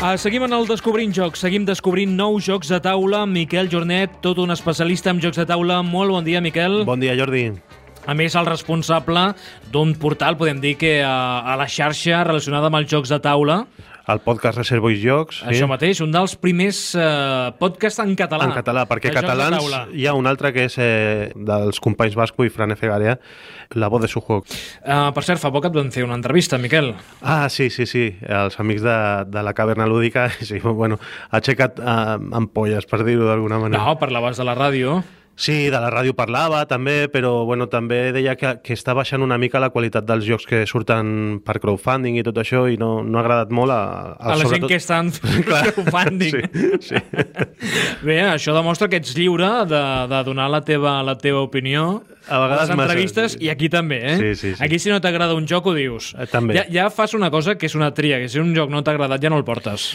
Uh, seguim en el Descobrint Jocs, seguim descobrint nous jocs de taula. Miquel Jornet, tot un especialista en jocs de taula. Molt bon dia, Miquel. Bon dia, Jordi. A més, el responsable d'un portal, podem dir que a, a la xarxa relacionada amb els jocs de taula. El podcast Reservo i Jocs. Sí. Això mateix, un dels primers uh, podcasts en català. En català, perquè de catalans hi ha un altre que és eh, dels companys Vasco i Fran F. Garea, La voz de su juego. Uh, per cert, fa poc et van fer una entrevista, Miquel. Ah, sí, sí, sí, els amics de, de la caverna lúdica, sí, bueno, ha aixecat eh, ampolles, per dir-ho d'alguna manera. No, parlaves de la ràdio. Sí, de la ràdio parlava també, però bueno, també deia que, que està baixant una mica la qualitat dels jocs que surten per crowdfunding i tot això i no, no ha agradat molt a, A la gent que està en crowdfunding. Sí, sí. Bé, això demostra que ets lliure de, de donar la teva, la teva opinió A vegades les massa, entrevistes sí. i aquí també, eh? Sí, sí, sí. Aquí si no t'agrada un joc ho dius. Eh, també. Ja, ja fas una cosa que és una tria, que si un joc no t'ha agradat ja no el portes.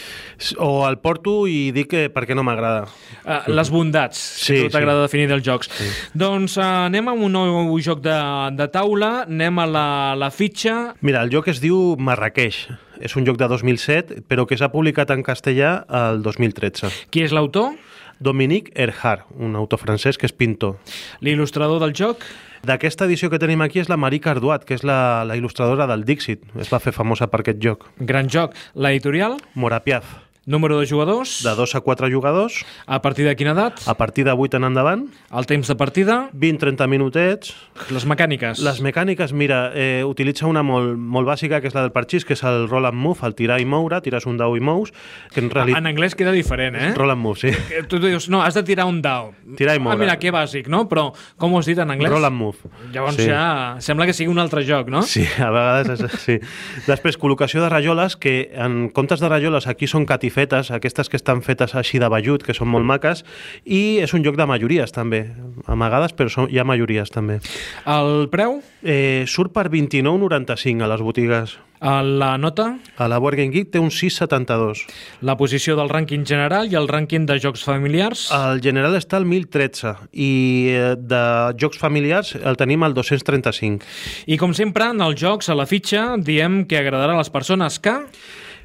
O el porto i dic que per què no m'agrada. Uh, les bondats, Sí, si a tu t'agrada sí. definir dels jocs. Doncs uh, anem amb un nou joc de, de taula, anem a la, la fitxa... Mira, el joc es diu Marrakeix. És un joc de 2007, però que s'ha publicat en castellà el 2013. Qui és l'autor? Dominique Erhard, un autor francès que és pintor. L'il·lustrador del joc? D'aquesta edició que tenim aquí és la Marie Carduat, que és la, la il·lustradora del Dixit. Es va fer famosa per aquest joc. Gran joc. L'editorial? Morapiaz, Número de jugadors? de 2 a 4 jugadors, A partir de quina edat? a partir de 8 en endavant, El temps de partida? 20-30 minutets. Les mecàniques? Les mecàniques, mira, eh, utilitza una molt, molt bàsica, que és la del parxís, que és el roll and move, el tirar i moure, tires un dau i mous, que en realitat... En anglès queda diferent, eh? Roll and move, sí. Que Tu dius, no, has de tirar un dau. Tirar i moure. Ah, mira, que bàsic, no? Però com ho has dit en anglès? Roll and move. Llavors Sí. ja sembla que sigui un altre joc, no? Sí, a vegades és, sí. Després, col·locació de rajoles, que en comptes de rajoles aquí són catifetes, aquestes que estan fetes així de vellut, que són molt maques, i és un joc de majories també, amagades, però són, hi ha majories també. El preu? Eh, surt per 29,95 a les botigues. A la nota? A la Board Game Geek té un 6,72. La posició del rànquing general i el rànquing de jocs familiars? El general està al 1013 i eh, de jocs familiars el tenim al 235. I com sempre, en els jocs, a la fitxa, diem que agradarà a les persones que...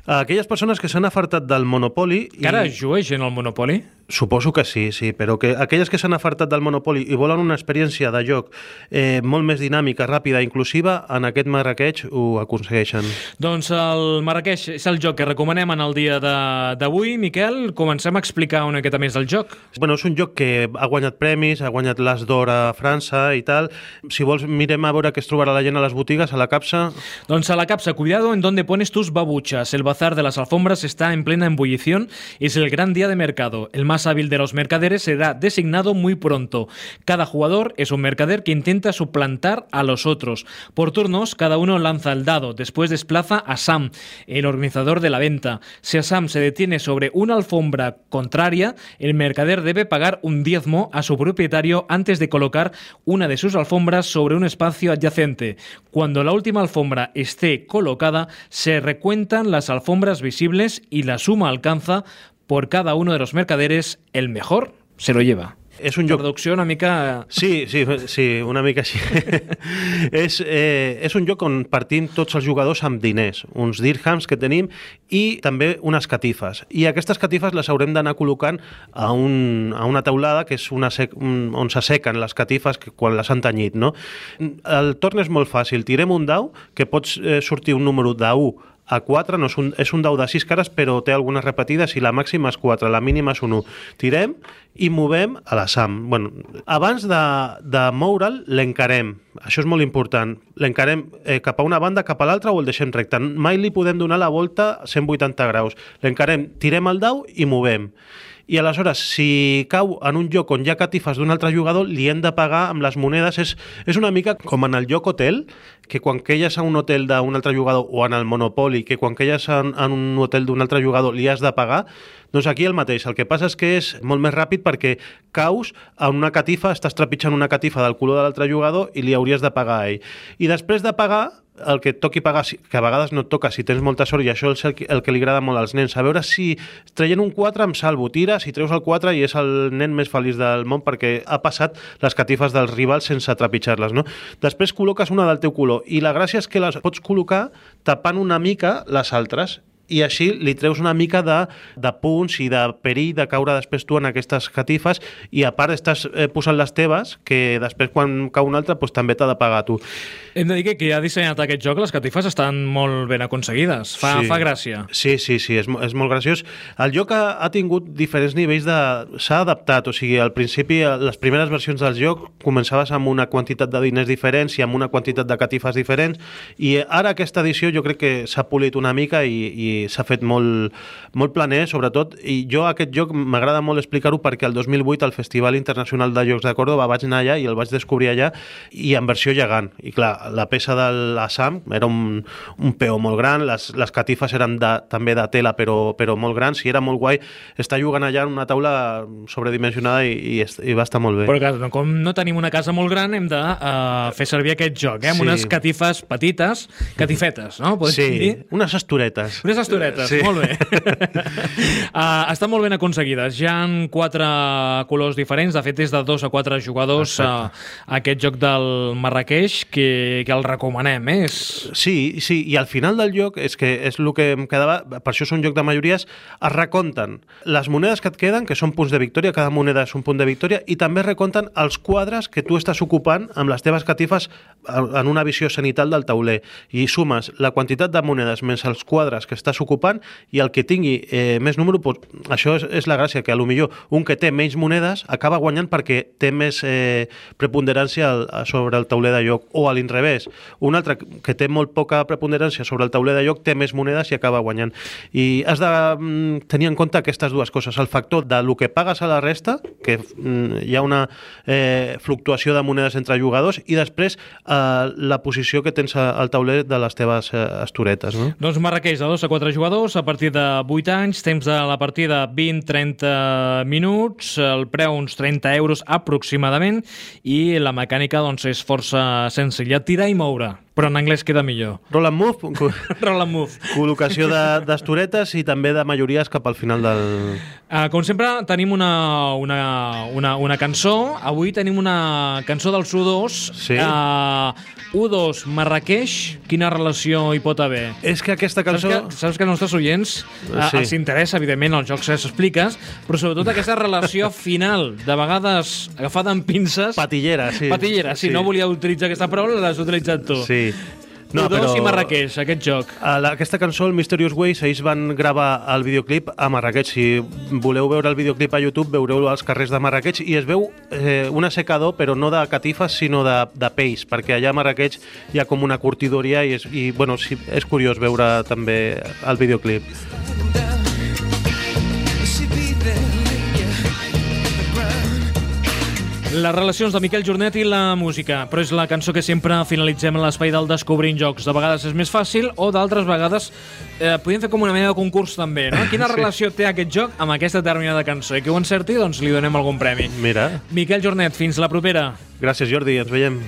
Aquelles persones que s'han afartat del Monopoly... Que ara es juga gent al Monopoly? Suposo que sí, sí, però que aquelles que s'han afartat del Monopoly i volen una experiència de joc eh, molt més dinàmica, ràpida, inclusiva, en aquest Marrakeix ho aconsegueixen. Doncs el Marrakeix és el joc que recomanem en el dia d'avui. Miquel, comencem a explicar una miqueta més del joc. Bueno, és un joc que ha guanyat premis, ha guanyat l'As d'Or a França i tal. Si vols, mirem a veure què es trobarà la gent a les botigues, a la capsa. Doncs a la capsa, cuidado en donde pones tus babuchas. El bazar de las alfombras está en plena ebullición y es el gran día de mercado. El más hábil de los mercaderes será designado muy pronto. Cada jugador es un mercader que intenta suplantar a los otros. Por turnos, cada uno lanza el dado. Después desplaza a Sam, el organizador de la venta. Si Sam se detiene sobre una alfombra contraria, el mercader debe pagar un diezmo a su propietario antes de colocar una de sus alfombras sobre un espacio adyacente. Cuando la última alfombra esté colocada, se recuentan las alfombras visibles y la suma alcanza por cada uno de los mercaderes el mejor se lo lleva. És un joc Traducció una mica... Sí, sí, sí, una mica així. és, eh, és un joc on partim tots els jugadors amb diners, uns dirhams que tenim i també unes catifes. I aquestes catifes les haurem d'anar col·locant a, un, a una taulada que és una sec, un, on s'assequen les catifes que, quan les han tenyit. No? El torn és molt fàcil. Tirem un dau que pots eh, sortir un número de 1 a 4, no és, un, és un dau de 6 cares, però té algunes repetides i la màxima és 4, la mínima és un 1. Tirem i movem a la SAM. Bueno, abans de, de moure'l, l'encarem. Això és molt important. L'encarem eh, cap a una banda, cap a l'altra o el deixem recte. Mai li podem donar la volta a 180 graus. L'encarem, tirem el dau i movem. I aleshores, si cau en un lloc on hi ha catifes d'un altre jugador, li hem de pagar amb les monedes. És, és una mica com en el lloc hotel, que quan queies a un hotel d'un altre jugador, o en el Monopoly, que quan queies en, en un hotel d'un altre jugador li has de pagar, doncs aquí el mateix. El que passa és que és molt més ràpid perquè caus en una catifa, estàs trepitjant una catifa del color de l'altre jugador i li hauries de pagar a ell. I després de pagar, el que toqui pagar, si- que a vegades no toca si tens molta sort, i això és el que, el que li agrada molt als nens, a veure si traient un 4 em salvo, tires i treus el 4 i és el nen més feliç del món perquè ha passat les catifes dels rivals sense trepitjar-les, no? Després col·loques una del teu color i la gràcia és que les pots col·locar tapant una mica les altres i així li treus una mica de, de punts i de perill de caure després tu en aquestes catifes i a part estàs eh, posant les teves que després quan cau un altre pues, també t'ha de pagar tu. Hem de dir que qui ha dissenyat aquest joc, les catifes estan molt ben aconseguides. Fa, Sí. fa gràcia. Sí, sí, sí, és, és molt graciós. El joc ha, ha tingut diferents nivells de... S'ha adaptat, o sigui, al principi, eh, les primeres versions del joc començaves amb una quantitat de diners diferents i amb una quantitat de catifes diferents i ara aquesta edició jo crec que s'ha polit una mica i, i s'ha fet molt, molt planer, sobretot, i jo aquest joc m'agrada molt explicar-ho perquè el 2008 al Festival Internacional de Jocs de Córdoba vaig anar allà i el vaig descobrir allà i en versió gegant. I clar, la peça de l'Assam era un, un peó molt gran, les, les catifes eren de, també de tela però, però molt grans i era molt guai estar jugant allà en una taula sobredimensionada i, i, i va estar molt bé. Però clar, com no tenim una casa molt gran, hem de uh, fer servir aquest joc, eh? amb Sí. unes catifes petites, catifetes, no? Podem sí, dir? unes estoretes. Unes estoretes, Sí. molt bé. uh, estan molt ben aconseguides. Hi han quatre colors diferents, de fet és de dos a quatre jugadors uh, aquest joc del Marrakeix que, que el recomanem. Eh? És... Sí, sí, i al final del joc, és que és el que em quedava, per això és un joc de majories, es recompten les monedes que et queden, que són punts de victòria, cada moneda és un punt de victòria, i també es recompten els quadres que tu estàs ocupant amb les teves catifes en una visió cenital del tauler. I sumes la quantitat de monedes més els quadres que estàs ocupant i el que tingui eh, més número, doncs, això és, és la gràcia, que a lo millor un que té menys monedes acaba guanyant perquè té més eh, preponderància al, sobre el tauler de joc, o a l'inrevés. Un altre que té molt poca preponderància sobre el tauler de joc té més monedes i acaba guanyant. I has de mm, tenir en compte aquestes dues coses. El factor de lo que pagues a la resta, que mm, hi ha una eh, fluctuació de monedes entre jugadors, i després eh, la posició que tens al tauler de les teves eh, estoretes. No? Doncs Marrakeix, de 2 a 4 jugadors, a partir de 8 anys, temps de la partida 20-30 minuts, el preu uns 30 euros aproximadament, i la mecànica doncs, és força senzilla, tirar i moure, però en anglès queda millor. Roll and move, Roll and move. col·locació de- d'estoretes i també de majories cap al final del... Uh, com sempre, tenim una, una, una, una cançó. Avui tenim una cançó dels U2. Sí. Uh, U2, Marrakeix, quina relació hi pot haver? És que aquesta Saps cançó... que, saps que als nostres oients uh, Sí. els interessa, evidentment, els jocs que s'expliques, però sobretot aquesta relació final, de vegades agafada amb pinces... Patillera, sí. Patillera, si no volia utilitzar aquesta paraula, l'has utilitzat tu. Sí. No, U2 i Marrakeix, aquest joc. A la, aquesta cançó, el Mysterious Ways, ells van gravar el videoclip a Marrakeix. Si voleu veure el videoclip a YouTube, veureu als carrers de Marrakeix i es veu eh, un assecador, però no de catifes, sinó de, de peix, perquè allà a Marrakeix hi ha com una curtidoria i, és, i bueno, sí, és curiós veure també el videoclip. Les relacions de Miquel Jornet i la música, però és la cançó que sempre finalitzem a l'espai del Descobrint Jocs. De vegades és més fàcil o d'altres vegades eh, podem fer com una mena de concurs també, no? Quina relació té aquest joc amb aquesta determinada cançó? I que ho encerti, doncs li donem algun premi. Mira, Miquel Jornet, fins la propera. gràcies Jordi, ens veiem.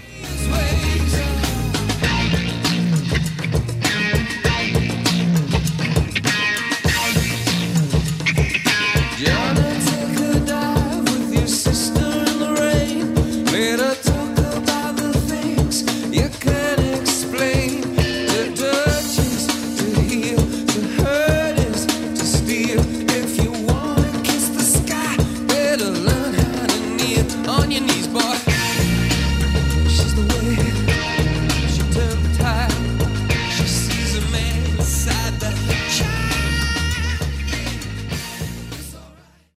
If you